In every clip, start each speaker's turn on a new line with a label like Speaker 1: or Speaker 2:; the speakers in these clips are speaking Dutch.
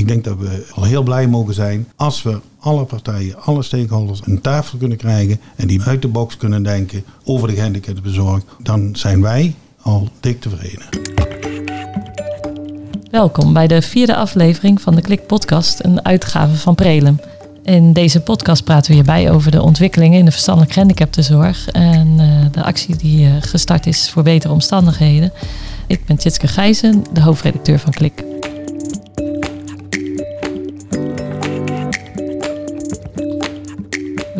Speaker 1: Ik denk dat we al heel blij mogen zijn als we alle partijen, alle stakeholders aan tafel kunnen krijgen en die uit de box kunnen denken over de gehandicaptenzorg. Dan zijn wij al dik tevreden.
Speaker 2: Welkom bij de vierde aflevering van de Klik Podcast, een uitgave van Prelem. In deze podcast praten we hierbij over de ontwikkelingen in de verstandelijk gehandicaptenzorg en uh, de actie die uh, gestart is voor betere omstandigheden. Ik ben Tjitske Gijzen, de hoofdredacteur van Klik.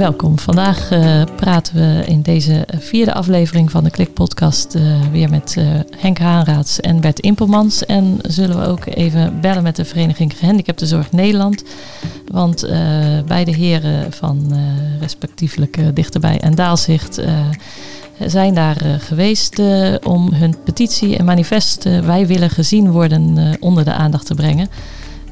Speaker 2: Welkom. Vandaag uh, praten we in deze vierde aflevering van de Klik Podcast uh, weer met uh, Henk Haanraads en Bert Impelmans. En zullen we ook even bellen met de Vereniging Gehandicaptenzorg Nederland. Want beide heren van respectievelijk Dichterbij en Daalzicht zijn daar geweest om hun petitie en manifest Wij willen gezien worden onder de aandacht te brengen.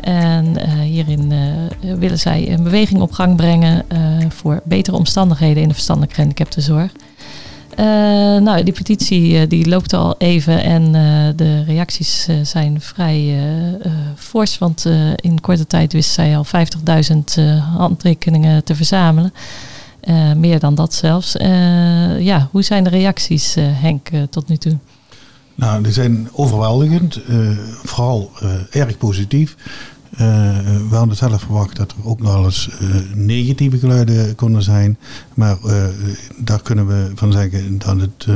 Speaker 2: En uh, hierin uh, willen zij een beweging op gang brengen uh, voor betere omstandigheden in de verstandelijk gehandicaptenzorg. nou, die petitie die loopt al even en de reacties zijn vrij fors. Want in korte tijd wist zij al 50.000 handtekeningen te verzamelen. meer dan dat zelfs. ja, hoe zijn de reacties, Henk, tot nu toe?
Speaker 1: Nou, die zijn overweldigend, vooral erg positief. Uh, we hadden zelf verwacht dat er ook nog wel eens negatieve geluiden konden zijn. Maar daar kunnen we van zeggen dat het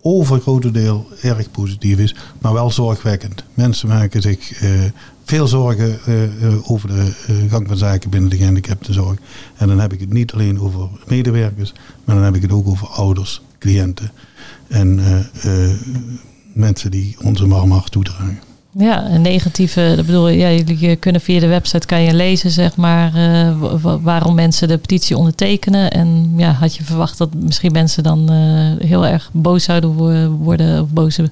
Speaker 1: overgrote deel erg positief is. Maar wel zorgwekkend. Mensen maken zich veel zorgen over de gang van zaken binnen de gehandicaptenzorg. En dan heb ik het niet alleen over medewerkers. Maar dan heb ik het ook over ouders, cliënten. En mensen die onze hart toedragen.
Speaker 2: Ja, een negatieve, dat bedoel ja, jullie kunnen via de website kan je lezen, zeg maar, uh, waarom mensen de petitie ondertekenen. En ja, had je verwacht dat misschien mensen dan uh, heel erg boos zouden worden of boze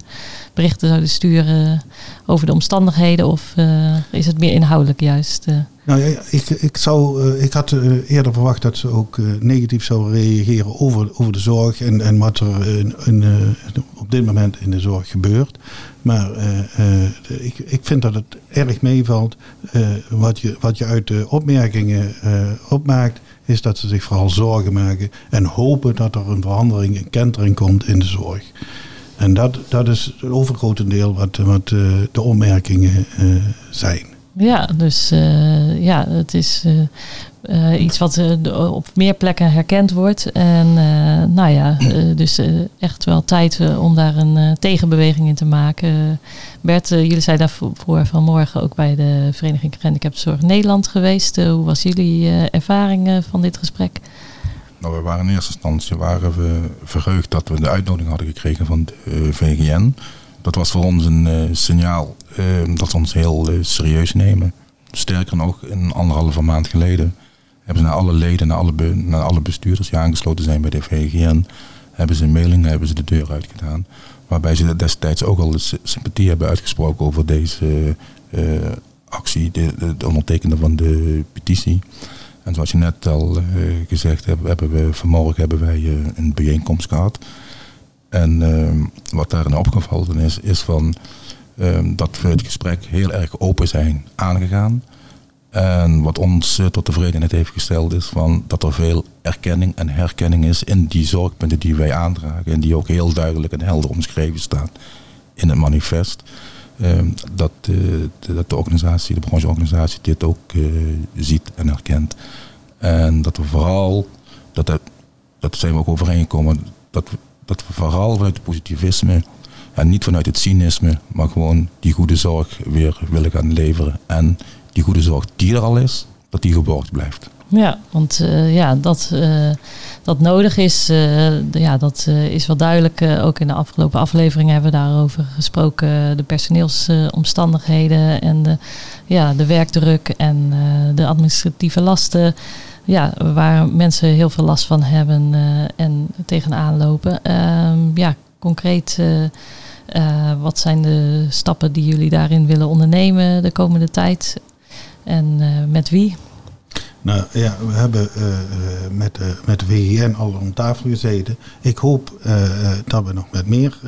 Speaker 2: berichten zouden sturen over de omstandigheden? Of uh, is het meer inhoudelijk juist?
Speaker 1: Nou ja, ik, ik, zou, ik had eerder verwacht dat ze ook negatief zouden reageren over, over de zorg en, en wat er in, op dit moment in de zorg gebeurt. Maar uh, uh, ik, ik vind dat het erg meevalt. Uh, wat, je, wat je uit de opmerkingen opmaakt, is dat ze zich vooral zorgen maken en hopen dat er een verandering, een kentering komt in de zorg. En dat, dat is het overgrote deel wat, wat de opmerkingen zijn.
Speaker 2: Ja, dus ja, het is uh, iets wat op meer plekken herkend wordt. En nou ja, dus echt wel tijd om daar een tegenbeweging in te maken. Bert, jullie zijn daarvoor vanmorgen ook bij de Vereniging Gehandicaptenzorg Nederland geweest. hoe was jullie ervaring van dit gesprek?
Speaker 3: Nou, we waren in eerste instantie waren we verheugd dat we de uitnodiging hadden gekregen van de VGN. Dat was voor ons een signaal dat ze ons heel serieus nemen. Sterker nog, een anderhalve maand geleden hebben ze naar alle leden, naar alle, naar alle bestuurders die aangesloten zijn bij de VGN, hebben ze een mailing, hebben ze de deur uitgedaan. Waarbij ze destijds ook al sympathie hebben uitgesproken over deze uh, actie, de, de, ondertekenen van de petitie. En zoals je net al uh, gezegd hebt, hebben we vanmorgen hebben wij een bijeenkomst gehad. En ehm, wat daarin opgevallen is, is van, ehm, dat we het gesprek heel erg open zijn aangegaan. En wat ons uh, tot tevredenheid heeft gesteld is van dat er veel erkenning en herkenning is in die zorgpunten die wij aandragen. En die ook heel duidelijk en helder omschreven staan in het manifest. Uh, dat, uh, dat de organisatie, de brancheorganisatie dit ook uh, ziet en herkent. En dat we vooral, dat, dat zijn we ook overeengekomen, dat dat we vooral vanuit het positivisme en niet vanuit het cynisme, maar gewoon die goede zorg weer willen gaan leveren. En die goede zorg die er al is, dat die geborgd blijft.
Speaker 2: Ja, want uh, ja, dat, uh, dat nodig is, uh, ja, dat is wel duidelijk. ook in de afgelopen afleveringen hebben we daarover gesproken. De personeelsomstandigheden en de, ja, de werkdruk en de administratieve lasten. Ja, waar mensen heel veel last van hebben en tegenaan lopen. Ehm, ja, concreet uh, wat zijn de stappen die jullie daarin willen ondernemen de komende tijd? En uh, met wie?
Speaker 1: Nou ja, we hebben uh, met, met VGN al om tafel gezeten. Ik hoop dat we nog met meer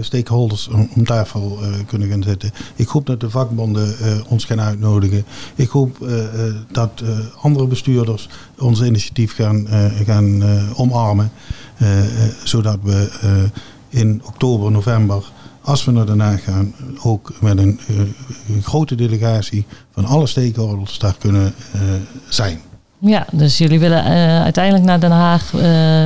Speaker 1: stakeholders om, om tafel kunnen gaan zitten. Ik hoop dat de vakbonden ons gaan uitnodigen. Ik hoop dat andere bestuurders ons initiatief gaan, gaan omarmen. zodat we in oktober, november als we naar Den Haag gaan, ook met een, uh, een grote delegatie van alle stakeholders daar kunnen uh, zijn.
Speaker 2: Ja, dus jullie willen uh, uiteindelijk naar Den Haag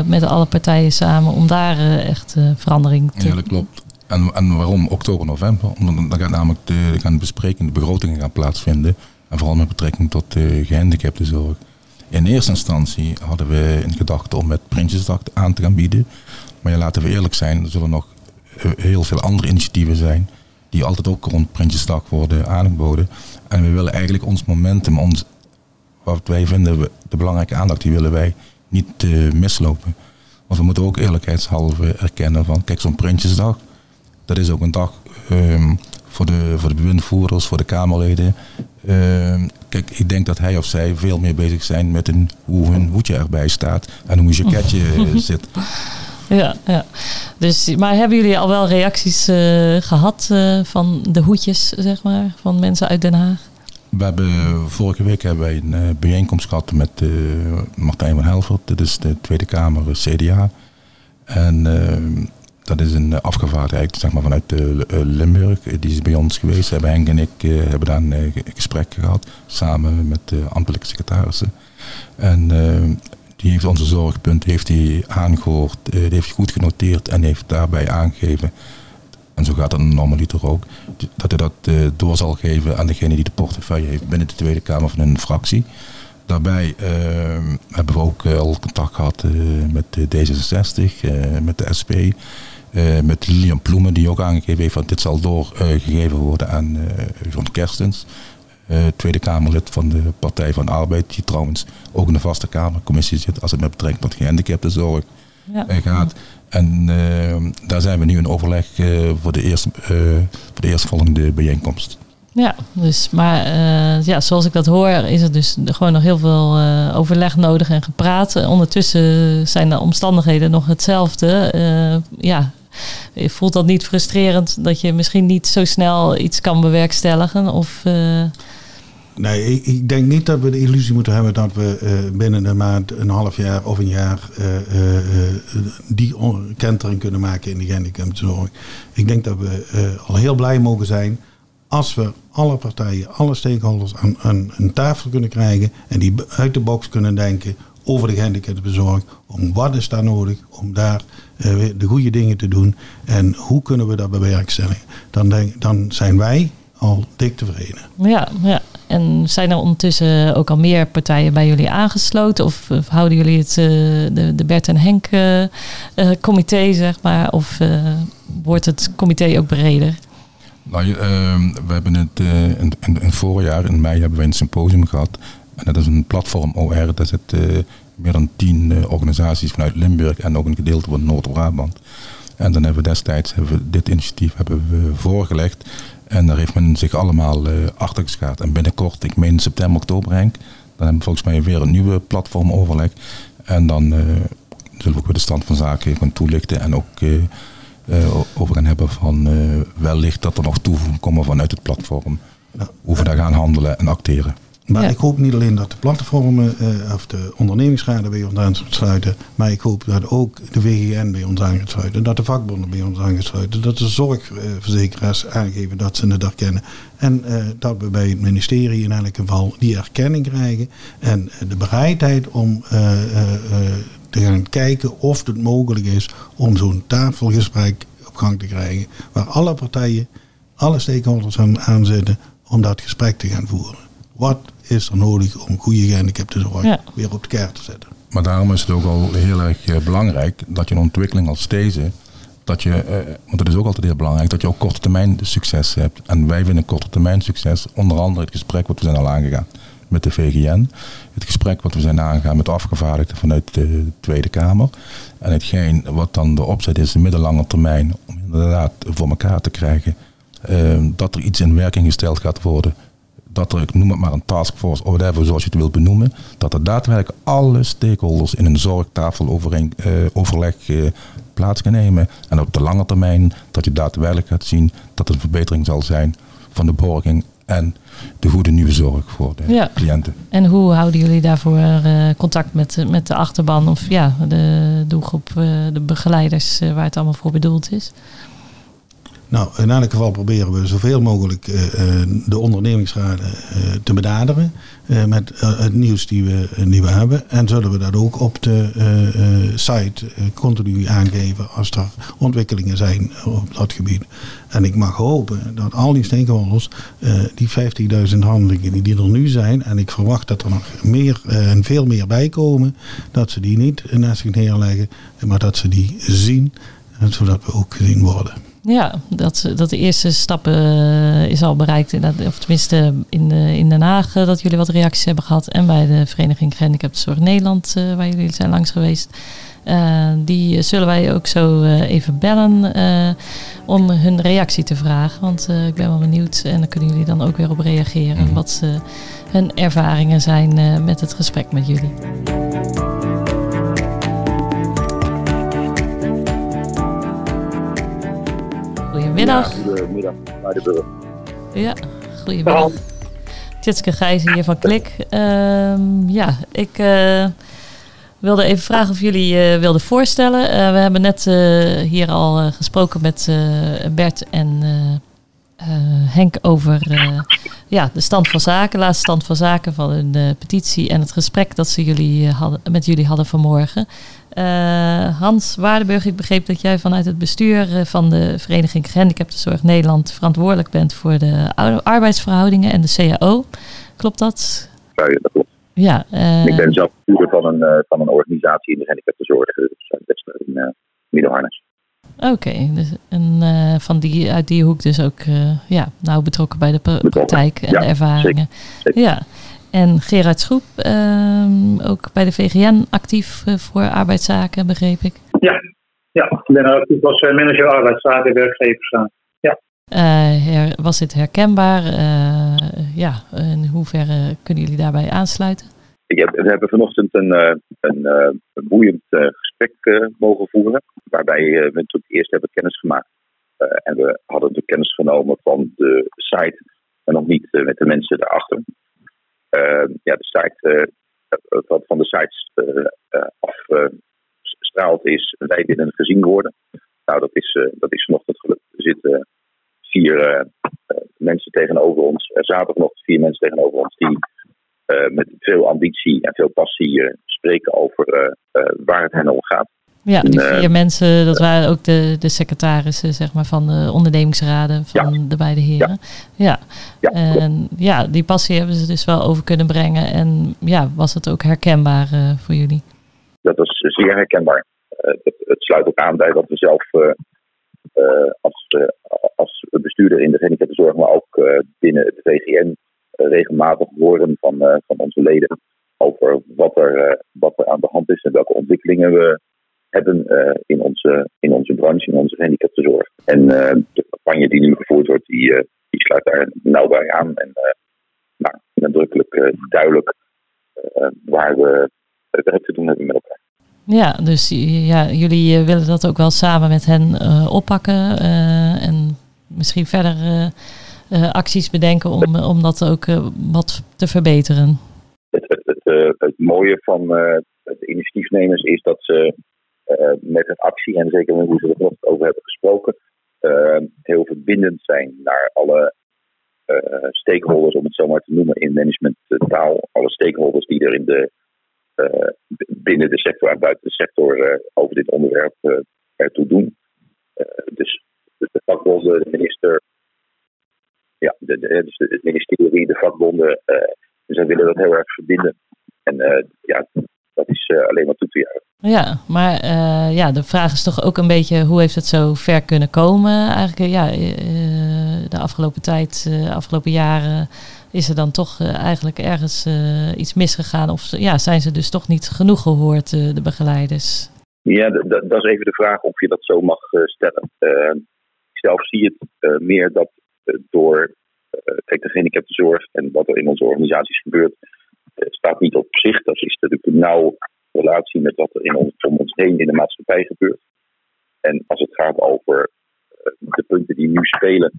Speaker 2: met alle partijen samen om daar echt verandering te...
Speaker 3: Ja, dat klopt. En, en waarom oktober, november? Omdat dan gaat namelijk de, gaan besprekingen, de begrotingen gaan plaatsvinden. En vooral met betrekking tot de gehandicaptenzorg. In eerste instantie hadden we in gedachten om met Prinsjesdag aan te gaan bieden. Maar ja, laten we eerlijk zijn, er zullen nog heel veel andere initiatieven zijn. Die altijd ook rond Prinsjesdag worden aangeboden. En we willen eigenlijk ons momentum, ons, wat wij vinden de belangrijke aandacht, die willen wij niet uh, mislopen. Want we moeten ook eerlijkheidshalve erkennen van, kijk zo'n Prinsjesdag, dat is ook een dag um, voor, de, voor de bewindvoerders, voor de Kamerleden. Uh, kijk, ik denk dat hij of zij veel meer bezig zijn met een, hoe hun hoedje erbij staat en hoe een jacketje zit.
Speaker 2: Ja, ja. Dus, maar hebben jullie al wel reacties uh, gehad uh, van de hoedjes, zeg maar, van mensen uit Den Haag?
Speaker 3: We hebben, vorige week hebben wij een uh, bijeenkomst gehad met Martijn van Helvert. Dit is de Tweede Kamer CDA. En dat is een afgevaardigd zeg maar, vanuit Limburg. Die is bij ons geweest. Hebben Henk en ik hebben daar een gesprek gehad. Samen met de ambtelijke secretarissen. En die heeft onze zorgpunt heeft hij aangehoord, eh, die heeft goed genoteerd en heeft daarbij aangegeven, en zo gaat het normaliter ook, dat hij dat eh, door zal geven aan degene die de portefeuille heeft binnen de Tweede Kamer van een fractie. Daarbij uh, hebben we ook al contact gehad met D66, met de SP, met Lilian Ploemen, die ook aangegeven heeft dat dit zal doorgegeven worden aan John Kerstens. Eh, Tweede Kamerlid van de Partij van Arbeid, die trouwens ook in de vaste Kamercommissie zit als het met betrekking tot gehandicaptenzorg ja. Eh, gaat. En uh, daar zijn we nu in overleg uh, voor, de eerste, uh, voor de eerstvolgende bijeenkomst.
Speaker 2: Ja, dus, maar ja, zoals ik dat hoor, is er dus gewoon nog heel veel overleg nodig en gepraat. Ondertussen zijn de omstandigheden nog hetzelfde. ja, voelt dat niet frustrerend dat je misschien niet zo snel iets kan bewerkstelligen? Of,
Speaker 1: Nee, ik, denk niet dat we de illusie moeten hebben dat we uh, binnen een maand, een half jaar of een jaar uh, uh, die kentering kunnen maken in de gehandicaptenzorg. Ik denk dat we al heel blij mogen zijn als we alle partijen, alle stakeholders aan, een tafel kunnen krijgen en die uit de box kunnen denken over de gehandicaptenzorg. Om wat is daar nodig om daar de goede dingen te doen en hoe kunnen we dat bewerkstelligen. Dan, dan zijn wij al dik tevreden.
Speaker 2: Ja, ja. En zijn er ondertussen ook al meer partijen bij jullie aangesloten? Of, houden jullie het, uh, de, de Bert en Henk uh, comité, zeg maar? Of wordt het comité ook breder?
Speaker 3: Nou, ehm, we hebben het in, in, in voorjaar, in mei, hebben we een symposium gehad. En dat is een platform OR. Daar zitten meer dan tien organisaties vanuit Limburg en ook een gedeelte van Noord-Brabant. En dan hebben we destijds hebben we dit initiatief hebben we voorgelegd. En daar heeft men zich allemaal uh, achter geschaard. En binnenkort, ik meen september, oktober Henk, dan hebben we volgens mij weer een nieuwe platformoverleg. En dan uh, zullen we ook weer de stand van zaken gaan toelichten en ook uh, over gaan hebben van wellicht dat er nog toevoegingen komen vanuit het platform. Hoe we daar gaan handelen en acteren.
Speaker 1: Maar ik hoop niet alleen dat de platformen uh, of de ondernemingsraden bij ons aan sluiten. Maar ik hoop dat ook de VGN bij ons aan gaat sluiten. Dat de vakbonden bij ons aan gaat sluiten. Dat de zorgverzekeraars aangeven dat ze het herkennen. En uh, dat we bij het ministerie in elk geval die erkenning krijgen. En de bereidheid om uh, te gaan kijken of het mogelijk is om zo'n tafelgesprek op gang te krijgen. Waar alle partijen, alle stakeholders aan, aan zitten om dat gesprek te gaan voeren. Wat is er nodig om goede gehandicaptenzorg ja. weer op de kaart te zetten?
Speaker 3: Maar daarom is het ook al heel erg eh, belangrijk dat je een ontwikkeling als deze, dat je, eh, want het is ook altijd heel belangrijk dat je ook korte termijn succes hebt. En wij vinden korte termijn succes, onder andere het gesprek wat we zijn al aangegaan met de VGN. Het gesprek wat we zijn aangegaan met de afgevaardigden vanuit de Tweede Kamer. En hetgeen wat dan de opzet is, de middellange termijn, om inderdaad voor elkaar te krijgen. Uh, dat er iets in werking gesteld gaat worden dat er, ik noem het maar een taskforce of whatever, zoals je het wilt benoemen, dat er daadwerkelijk alle stakeholders in een zorgtafel overeen, uh, overleg uh, plaats kan nemen. En op de lange termijn dat je daadwerkelijk gaat zien dat er een verbetering zal zijn van de borging en de goede nieuwe zorg voor de ja. cliënten.
Speaker 2: En hoe houden jullie daarvoor uh, contact met, met de achterban of ja, de doelgroep, de begeleiders waar het allemaal voor bedoeld is?
Speaker 1: Nou, in elk geval proberen we zoveel mogelijk uh, de ondernemingsraden uh, te benaderen met het nieuws die we, die hebben. En zullen we dat ook op de site continu aangeven als er ontwikkelingen zijn op dat gebied. En ik mag hopen dat al die stakeholders, die 50.000 handelingen die er nu zijn, en ik verwacht dat er nog meer en veel meer bij komen, dat ze die niet naast zich neerleggen, maar dat ze die zien, zodat we ook gezien worden.
Speaker 2: Ja, dat, dat de eerste stappen uh, is al bereikt. Of tenminste in, uh, in Den Haag uh, dat jullie wat reacties hebben gehad. En bij de Vereniging Gehandicaptenzorg Nederland, waar jullie zijn langs geweest. die zullen wij ook zo even bellen om hun reactie te vragen. Want ik ben wel benieuwd en dan kunnen jullie dan ook weer op reageren. Mm. Wat hun ervaringen zijn met het gesprek met jullie. Goedemiddag. Ja, goedemiddag, Muidenburg. Ja, goedemiddag. Tjitske Gijs hier van Klik. Uh, ja, ik uh, wilde even vragen of jullie uh, wilden voorstellen. Uh, we hebben net hier al gesproken met Bert en Henk over ja, de stand van zaken, laatste stand van zaken van een petitie en het gesprek dat ze jullie, hadden, met jullie hadden vanmorgen. Uh, Hans Waardenburg, ik begreep dat jij vanuit het bestuur eh, van de Vereniging Gehandicaptenzorg Nederland verantwoordelijk bent voor de arbeidsverhoudingen en de CAO. Klopt dat?
Speaker 4: Ja, dat klopt. Ja, uh, ik ben zelf bestuurder van een, van een organisatie in de gehandicaptenzorg, dus in uh, Middelharnis.
Speaker 2: Oké, okay, dus van die, uit die hoek dus ook ja, nou betrokken bij de praktijk en de ervaringen. Ja. En Gerard Schroep, ehm, ook bij de VGN actief uh, voor arbeidszaken, begreep ik.
Speaker 5: Ja, ja ik ben actief als eh, manager arbeidszaken werkgeverszaken. Ja.
Speaker 2: Was dit herkenbaar? ja, in hoeverre kunnen jullie daarbij aansluiten?
Speaker 4: We hebben vanochtend een, een, een boeiend gesprek mogen voeren, waarbij we natuurlijk eerst hebben kennis gemaakt. en we hadden de kennis genomen van de site, maar nog niet met de mensen daarachter. Ehm, ja, de site, eh, wat van de sites eh, afstraalt is, wij willen gezien worden. Nou, dat is, eh, dat is vanochtend gelukt. Er zitten vier mensen tegenover ons. Er zaten nog vier mensen tegenover ons die met veel ambitie en veel passie spreken over waar het hen om gaat.
Speaker 2: Ja, die vier mensen, dat waren ook de, de secretarissen zeg maar, van de ondernemingsraden van de beide heren. Ja. ja. En ja, die passie hebben ze dus wel over kunnen brengen. En ja, was het ook herkenbaar uh, voor jullie?
Speaker 4: Dat was zeer herkenbaar. Uh, het, het, sluit ook aan bij wat we zelf uh, als, als bestuurder in de gehandicaptenzorg, maar ook binnen het VGN regelmatig horen van, van onze leden over wat er, wat er aan de hand is en welke ontwikkelingen we hebben in, onze, in onze branche, in onze gehandicaptenzorg. En de campagne die nu gevoerd wordt, die, die sluit daar nauw bij aan. En nou, nadrukkelijk duidelijk waar we werk te doen hebben met elkaar.
Speaker 2: Ja, dus ja, jullie willen dat ook wel samen met hen oppakken en misschien verder acties bedenken om, om dat ook wat te verbeteren.
Speaker 4: Het, het, het, het mooie van de initiatiefnemers is dat ze met een actie, en zeker hoe ze er over hebben gesproken, heel verbindend zijn naar alle stakeholders, om het zo maar te noemen, in managementtaal. Alle stakeholders die er in de, binnen de sector en buiten de sector over dit onderwerp ertoe doen. dus de vakbonden, de minister, ja, de, de, dus het ministerie, de vakbonden, zij willen dat heel erg verbinden. En ja, dat is alleen maar toe te juichen.
Speaker 2: Ja, maar uh, ja, de vraag is toch ook een beetje hoe heeft het zo ver kunnen komen? Eigenlijk, ja, uh, de afgelopen tijd, de uh, afgelopen jaren is er dan toch eigenlijk ergens iets misgegaan? Of ja, zijn ze dus toch niet genoeg gehoord, de begeleiders?
Speaker 4: Ja, dat is even de vraag of je dat zo mag stellen. ik zelf zie het meer dat door kijk, de gehandicaptenzorg en wat er in onze organisaties gebeurt, staat niet op zich. Dat is natuurlijk een nauwe relatie met wat er in ons, om ons heen in de maatschappij gebeurt. En als het gaat over de punten die nu spelen,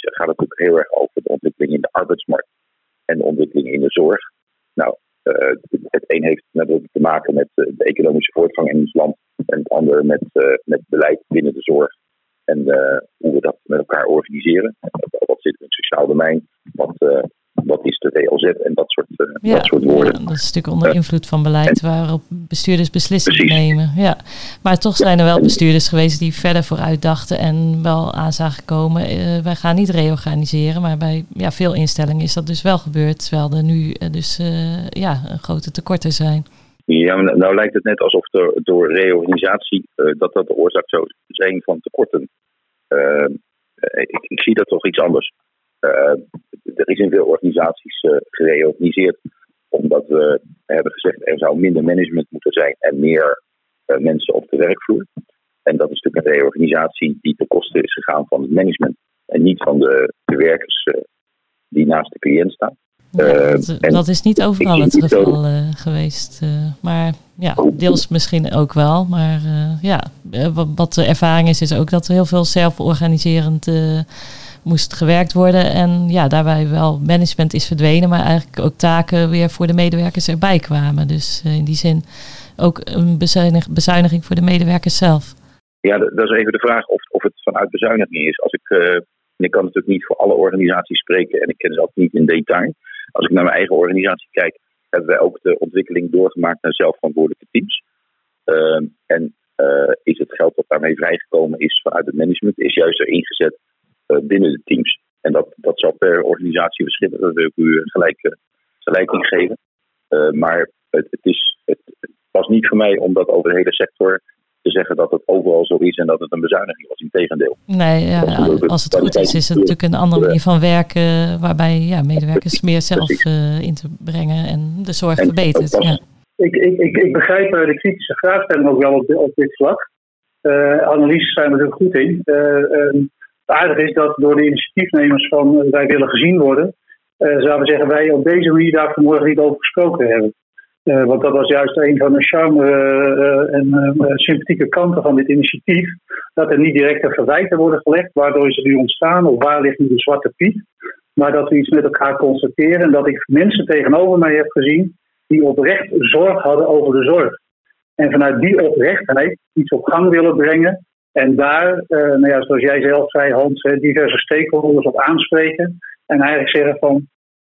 Speaker 4: gaat het ook heel erg over de ontwikkeling in de arbeidsmarkt en de ontwikkeling in de zorg. Nou, het een heeft natuurlijk te maken met de economische voortgang in ons land en het andere met, met beleid binnen de zorg en uh, hoe we dat met elkaar organiseren. Wat zit in het sociaal domein, wat, wat is de WLZ en dat soort, uh,
Speaker 2: ja,
Speaker 4: dat soort woorden.
Speaker 2: dat is natuurlijk onder invloed van beleid waarop bestuurders beslissingen nemen. Ja. Maar toch zijn er wel bestuurders geweest die verder vooruit dachten en wel aan zagen komen. Uh, wij gaan niet reorganiseren, maar bij ja, veel instellingen is dat dus wel gebeurd. Terwijl er nu uh, dus ja, grote tekorten zijn.
Speaker 4: Ja, nou lijkt het net alsof door reorganisatie dat dat de oorzaak zou zijn van tekorten. Ik, ik, zie dat toch iets anders. Er is in veel organisaties gereorganiseerd omdat we hebben gezegd er zou minder management moeten zijn en meer mensen op de werkvloer. En dat is natuurlijk een reorganisatie die ten koste is gegaan van het management en niet van de, de werkers die naast de cliënt staan.
Speaker 2: Ja, dat, dat, is niet overal het geval geweest. maar ja, deels misschien ook wel. Maar ja, wat de ervaring is, is ook dat er heel veel zelforganiserend moest gewerkt worden. En ja, daarbij wel management is verdwenen, maar eigenlijk ook taken weer voor de medewerkers erbij kwamen. Dus in die zin ook een bezuinig, bezuiniging voor de medewerkers zelf.
Speaker 4: Ja, dat is even de vraag of, of het vanuit bezuiniging is. Als ik, uh, ik kan natuurlijk niet voor alle organisaties spreken en ik ken ze ook niet in detail. Als ik naar mijn eigen organisatie kijk, hebben wij ook de ontwikkeling doorgemaakt naar zelfverantwoordelijke teams. Uh, en uh, is het geld dat daarmee vrijgekomen is vanuit het management, is juist er ingezet uh, binnen de teams. En dat, dat zal per organisatie verschillen, dat wil ik u gelijk, gelijk in geven. Maar het, het, is, het was niet voor mij om dat over de hele sector te zeggen dat het overal zo is en dat het een bezuiniging was. Integendeel.
Speaker 2: Nee, ja, als het goed is, is het natuurlijk een andere manier van werken waarbij ja, medewerkers meer zelf uh, in te brengen en de zorg en verbetert. Ja.
Speaker 5: Ik, ik, ik, ik begrijp de kritische vraagstelling ook wel op, op dit vlak. Uh, analyses zijn we er goed in. Uh, het aardige is dat door de initiatiefnemers van uh, wij willen gezien worden, uh, zouden we zeggen wij op deze manier daar vanmorgen niet over gesproken hebben. Uh, want dat was juist een van de charme en sympathieke kanten van dit initiatief. Dat er niet directe verwijten worden gelegd, waardoor ze nu ontstaan of waar ligt nu de zwarte piet. Maar dat we iets met elkaar constateren en dat ik mensen tegenover mij heb gezien die oprecht zorg hadden over de zorg. En vanuit die oprechtheid iets op gang willen brengen en daar, nou ja, zoals jij zelf zei, Hans, diverse stakeholders op aanspreken. En eigenlijk zeggen van,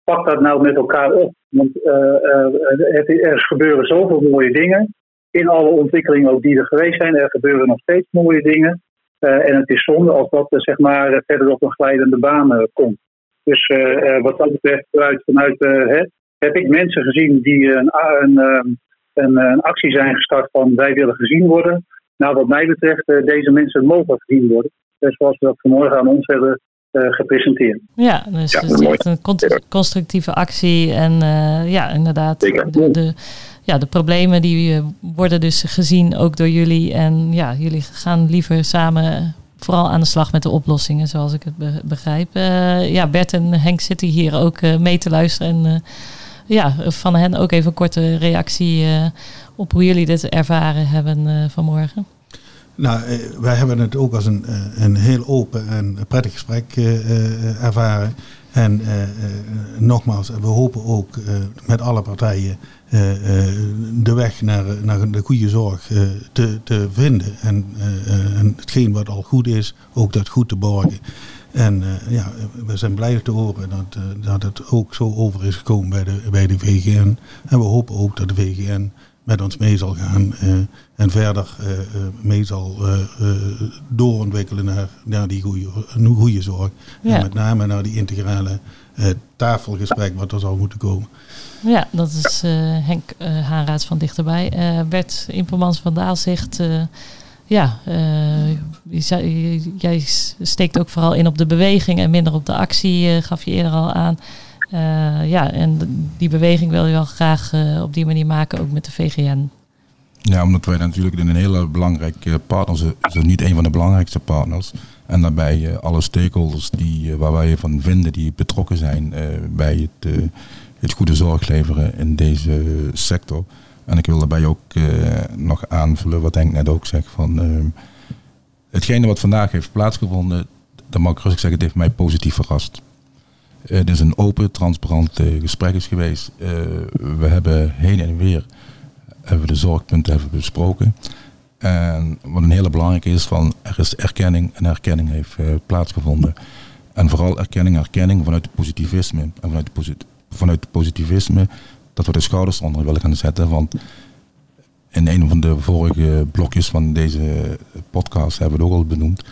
Speaker 5: pak dat nou met elkaar op. Want uh, uh, het, er gebeuren zoveel mooie dingen. In alle ontwikkelingen ook die er geweest zijn, er gebeuren nog steeds mooie dingen. en het is zonde als dat zeg maar verder op een glijdende baan komt. Dus wat dat betreft, vanuit, vanuit heb ik mensen gezien die een, een, een, een actie zijn gestart van wij willen gezien worden. Nou, wat mij betreft, deze mensen mogen gezien worden. Dus zoals we dat vanmorgen aan ons hebben gepresenteerd.
Speaker 2: Ja, dus ja, het is echt een constructieve actie. En uh, ja, inderdaad, de, de, ja, de problemen die worden dus gezien ook door jullie. En ja, jullie gaan liever samen vooral aan de slag met de oplossingen, zoals ik het begrijp. ja, Bert en Henk zitten hier ook mee te luisteren. En ja, van hen ook even een korte reactie op hoe jullie dit ervaren hebben vanmorgen.
Speaker 1: Nou, wij hebben het ook als een, een heel open en prettig gesprek ervaren. En nogmaals, we hopen ook met alle partijen de weg naar, naar de goede zorg te, te vinden. En, en hetgeen wat al goed is, ook dat goed te borgen. En ja, we zijn blij te horen dat, dat het ook zo over is gekomen bij de, bij de VGN. En we hopen ook dat de VGN met ons mee zal gaan uh, en verder mee zal doorontwikkelen naar, naar die goede, goede zorg. Ja. En met name naar die integrale tafelgesprek wat er zal moeten komen.
Speaker 2: Ja, dat is Henk Haanraads van dichterbij. Bert Impelmans van Daalzicht ja, uh, jij steekt ook vooral in op de beweging en minder op de actie, uh, gaf je eerder al aan. Uh, ja, en die beweging wil je wel graag op die manier maken, ook met de VGN.
Speaker 3: Ja, omdat wij natuurlijk een hele belangrijke partner zijn, niet een van de belangrijkste partners. En daarbij alle stakeholders die, waar wij van vinden die betrokken zijn bij het, het goede zorg leveren in deze sector. En ik wil daarbij ook nog aanvullen wat Henk net ook zegt van hetgene wat vandaag heeft plaatsgevonden, dat mag ik rustig zeggen, het heeft mij positief verrast. Het is een open, transparant gesprek is geweest. we hebben heen en weer hebben de zorgpunten hebben besproken. En wat een hele belangrijke is, van er is erkenning en erkenning heeft plaatsgevonden. En vooral erkenning, erkenning vanuit het positivisme. En vanuit het positivisme dat we de schouders onder willen gaan zetten. Want in een van de vorige blokjes van deze podcast hebben we het ook al benoemd.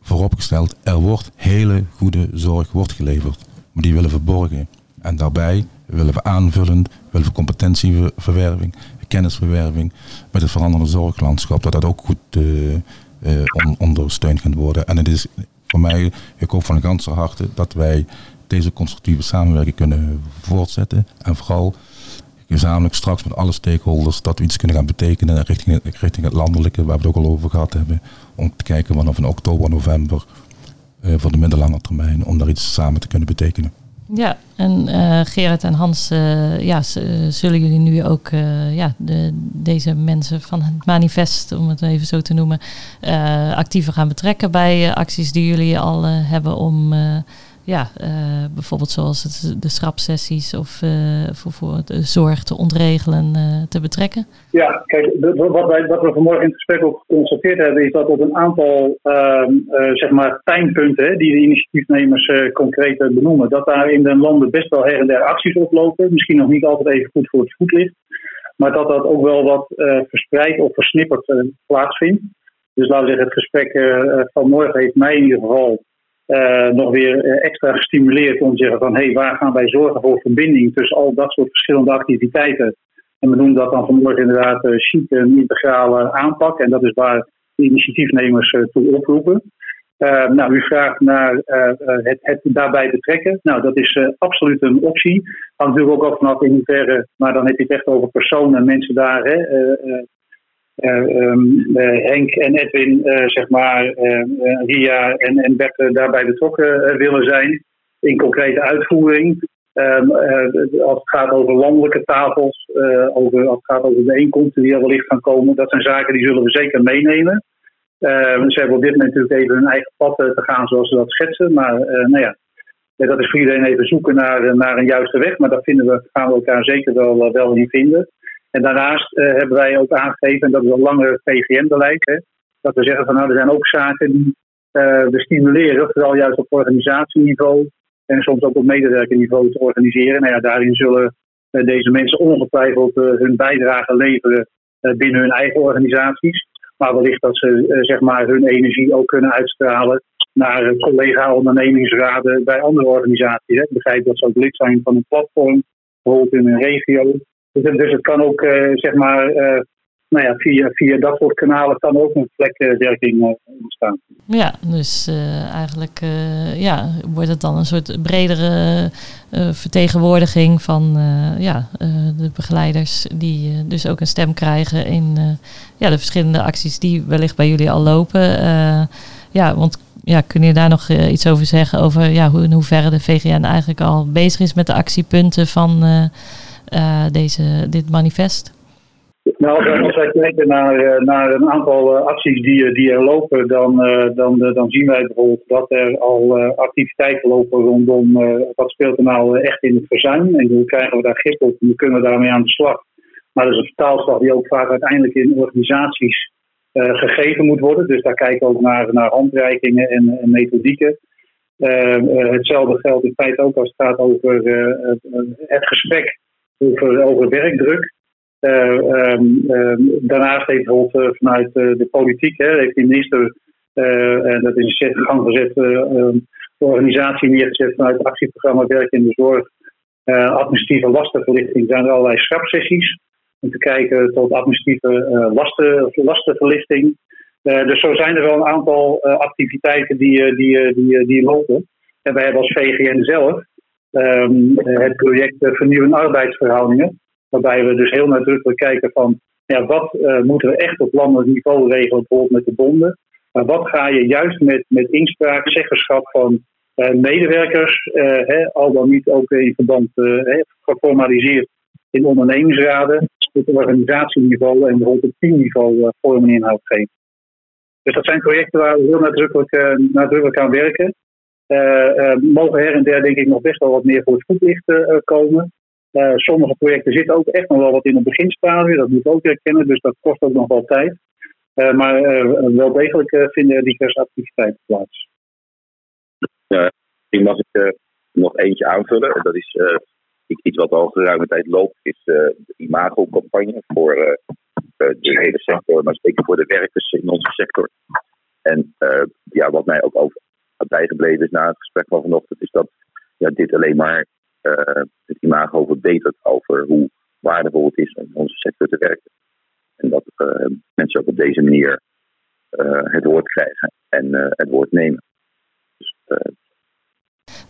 Speaker 3: Vooropgesteld, er wordt hele goede zorg wordt geleverd. Maar die willen verborgen. En daarbij willen we aanvullend, willen we competentieverwerving, kennisverwerving met het veranderende zorglandschap, dat dat ook goed uh, uh, ondersteund kan worden. En het is voor mij, ik hoop van ganse harte dat wij deze constructieve samenwerking kunnen voortzetten. En vooral gezamenlijk straks met alle stakeholders dat we iets kunnen gaan betekenen richting, richting het landelijke, waar we het ook al over gehad hebben. Om te kijken vanaf in oktober, november voor de middellange termijn, om daar iets samen te kunnen betekenen.
Speaker 2: Ja, en uh, Gerard en Hans, uh, ja, eh, zullen jullie nu ook ja, de, deze mensen van het manifest, om het even zo te noemen, actiever gaan betrekken bij acties die jullie al hebben om ja, uh, bijvoorbeeld zoals het, de schrapsessies of uh, voor, voor de zorg te ontregelen uh, te betrekken?
Speaker 5: Ja, kijk, wat, wij, wat we vanmorgen in het gesprek ook geconstateerd hebben, is dat op een aantal ehm, zeg maar pijnpunten die de initiatiefnemers concreet benoemen, dat daar in de landen best wel her en der acties oplopen. Misschien nog niet altijd even goed voor het voetlicht, maar dat dat ook wel wat verspreid of versnipperd plaatsvindt. Dus laten we zeggen, het gesprek van morgen heeft mij in ieder geval uh, nog weer uh, extra gestimuleerd om te zeggen van hé, hey, waar gaan wij zorgen voor verbinding tussen al dat soort verschillende activiteiten. En we noemen dat dan vanmorgen inderdaad uh, chic een integrale aanpak. En dat is waar de initiatiefnemers toe oproepen. nou, u vraagt naar het, het, daarbij betrekken. Nou, dat is absoluut een optie. Hangt natuurlijk ook af vanaf in hoeverre, maar dan heb je het echt over personen en mensen daar. Hè, um, Henk en Edwin, uh, zeg maar, Ria en, en Bert daarbij betrokken willen zijn in concrete uitvoering. Um, als het gaat over landelijke tafels, over, als het gaat over bijeenkomsten die er wellicht gaan komen, dat zijn zaken die zullen we zeker meenemen. Ehm, ze hebben op dit moment natuurlijk even hun eigen pad te gaan zoals ze dat schetsen. Maar nou ja, dat is voor iedereen even zoeken naar, naar een juiste weg. Maar dat vinden we, gaan we elkaar zeker wel, wel in vinden. En daarnaast uh, hebben wij ook aangegeven, en dat is al langer PGM-beleid, dat we zeggen van nou, er zijn ook zaken die uh, we stimuleren, vooral juist op organisatieniveau en soms ook op medewerkerniveau te organiseren. Nou ja, daarin zullen uh, deze mensen ongetwijfeld hun bijdrage leveren binnen hun eigen organisaties. Maar wellicht dat ze zeg maar hun energie ook kunnen uitstralen naar collega-ondernemingsraden bij andere organisaties. Hè. Ik begrijp dat ze ook lid zijn van een platform, bijvoorbeeld in een regio. Dus, dus, het kan ook, uh, zeg maar, uh, nou ja, via, via dat soort kanalen kan ook een vlekwerking uh, ontstaan.
Speaker 2: Ja, dus eigenlijk ja, wordt het dan een soort bredere vertegenwoordiging van ja, de begeleiders, die dus ook een stem krijgen in ja, de verschillende acties die wellicht bij jullie al lopen. ja, want ja, kun je daar nog iets over zeggen? Over ja, hoe, in hoeverre de VGN eigenlijk al bezig is met de actiepunten van deze, dit manifest?
Speaker 5: Nou, als wij kijken naar, eh, naar een aantal uh, acties die, die er lopen, dan, dan, dan zien wij bijvoorbeeld dat er al activiteiten lopen rondom wat speelt er nou echt in het verzuim en hoe krijgen we daar grip op en hoe kunnen we daarmee aan de slag. Maar dat is een vertaalslag die ook vaak uiteindelijk in organisaties gegeven moet worden. Dus daar kijken we ook naar, naar handreikingen en, en methodieken. hetzelfde geldt in feite ook als het gaat over het gesprek over, over werkdruk. Uh, um, daarnaast heeft bijvoorbeeld uh, vanuit uh, de politiek, hè, heeft de minister, en dat is in gang gezet, ehm, de organisatie neergezet vanuit het actieprogramma Werk in de Zorg, administratieve lastenverlichting, zijn er allerlei schrapsessies om te kijken tot administratieve lasten, lastenverlichting. dus zo zijn er wel een aantal activiteiten die, die, die, die lopen. En wij hebben als VGN zelf um, het project Vernieuwen arbeidsverhoudingen. Waarbij we dus heel nadrukkelijk kijken van ja, wat uh, moeten we echt op landelijk niveau regelen, bijvoorbeeld met de bonden. Maar wat ga je juist met, met inspraak, zeggenschap van medewerkers, hè, al dan niet ook in verband geformaliseerd in ondernemingsraden, op organisatieniveau en bijvoorbeeld op teamniveau vorm en inhoud geven. Dus dat zijn projecten waar we heel nadrukkelijk, nadrukkelijk aan werken. Mogen her en der denk ik nog best wel wat meer voor het voetlicht komen. Uh, sommige projecten zitten ook echt nog wel wat in het beginstadium, dat moet ik ook herkennen, dus dat kost ook nog wel tijd. Maar wel degelijk vinden diverse activiteiten plaats.
Speaker 4: Ja, ik mag ik nog eentje aanvullen. Dat is iets wat al geruime tijd loopt, is de imago-campagne voor de hele sector, maar zeker voor de werkers in onze sector. En ja, wat mij ook over bijgebleven is na het gesprek van vanochtend, is dat ja, dit alleen maar uh, het imago verbetert over hoe waardevol het is om in onze sector te werken. En dat uh, mensen ook op deze manier uh, het woord krijgen en het woord nemen. Dus,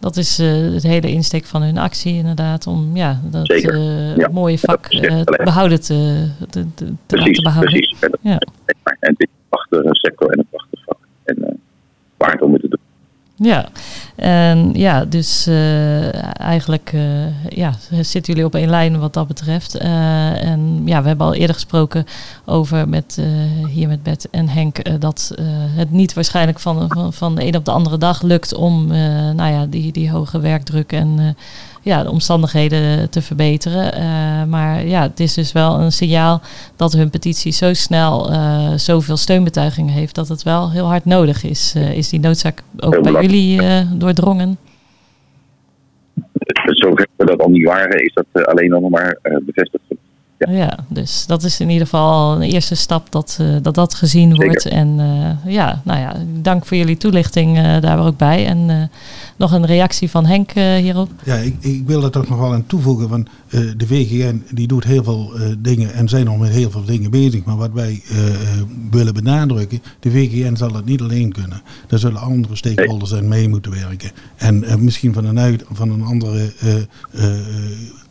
Speaker 2: dat is het hele insteek van hun actie inderdaad, om ja, dat ja, mooie vak behouden te, te, te,
Speaker 4: te laten
Speaker 2: behouden.
Speaker 4: Precies, en, ja. en dit is een prachtige sector en een prachtig vak. En waard om het.
Speaker 2: Ja, en ja, dus uh, eigenlijk uh, ja, zitten jullie op één lijn wat dat betreft. Uh, en ja, we hebben al eerder gesproken over met, hier met Bert en Henk dat het niet waarschijnlijk van, van, van de een op de andere dag lukt om nou ja, die, die hoge werkdruk en ja, de omstandigheden te verbeteren. Uh, maar ja, het is dus wel een signaal dat hun petitie zo snel uh, zoveel steunbetuigingen heeft dat het wel heel hard nodig is. Uh, is die noodzaak ook bij jullie doordrongen?
Speaker 4: Zover we dat al niet waren, is dat alleen nog maar bevestigd.
Speaker 2: Ja. ja. dus dat is in ieder geval een eerste stap dat dat, dat gezien wordt. En ja, nou ja, dank voor jullie toelichting daar ook bij. En nog een reactie van Henk uh, hierop?
Speaker 1: Ja, ik, ik, wil er toch nog wel aan toevoegen. Van, uh, de VGN die doet heel veel uh, dingen en zijn nog met heel veel dingen bezig. Maar wat wij willen benadrukken, de VGN zal het niet alleen kunnen. Daar zullen andere stakeholders aan mee moeten werken. En misschien van een, uit, van een andere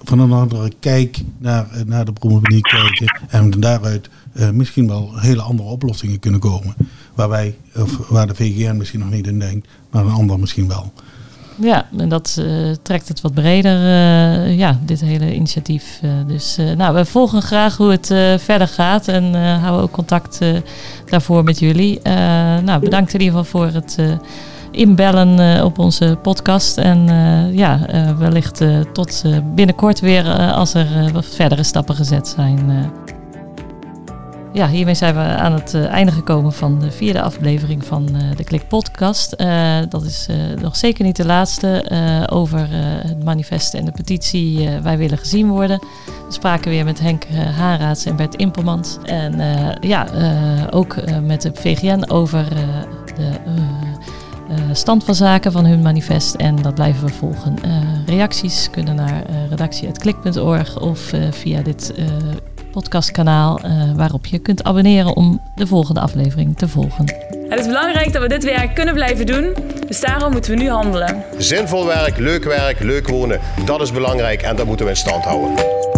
Speaker 1: van een andere kijk naar, naar de problematiek kijken. En daaruit misschien wel hele andere oplossingen kunnen komen. Waar, wij, of waar de VGN misschien nog niet in denkt, maar een ander misschien wel.
Speaker 2: Ja, en dat uh, trekt het wat breder, ja, dit hele initiatief. Dus nou, we volgen graag hoe het verder gaat en houden ook contact daarvoor met jullie. nou, bedankt in ieder geval voor het inbellen op onze podcast. En ja, wellicht tot binnenkort weer als er verdere stappen gezet zijn. Ja, hiermee zijn we aan het einde gekomen van de vierde aflevering van de Klik Podcast. Dat is nog zeker niet de laatste over het manifest en de petitie Wij willen gezien worden. We spraken weer met Henk Haaraads en Bert Impelmans. En ja, ook met de VGN over de stand van zaken van hun manifest. En dat blijven we volgen. reacties kunnen naar redactie.klik.org of via dit podcastkanaal uh, waarop je kunt abonneren om de volgende aflevering te volgen.
Speaker 6: Het is belangrijk dat we dit werk kunnen blijven doen, dus daarom moeten we nu handelen.
Speaker 7: Zinvol werk, leuk werk, leuk wonen, dat is belangrijk en dat moeten we in stand houden.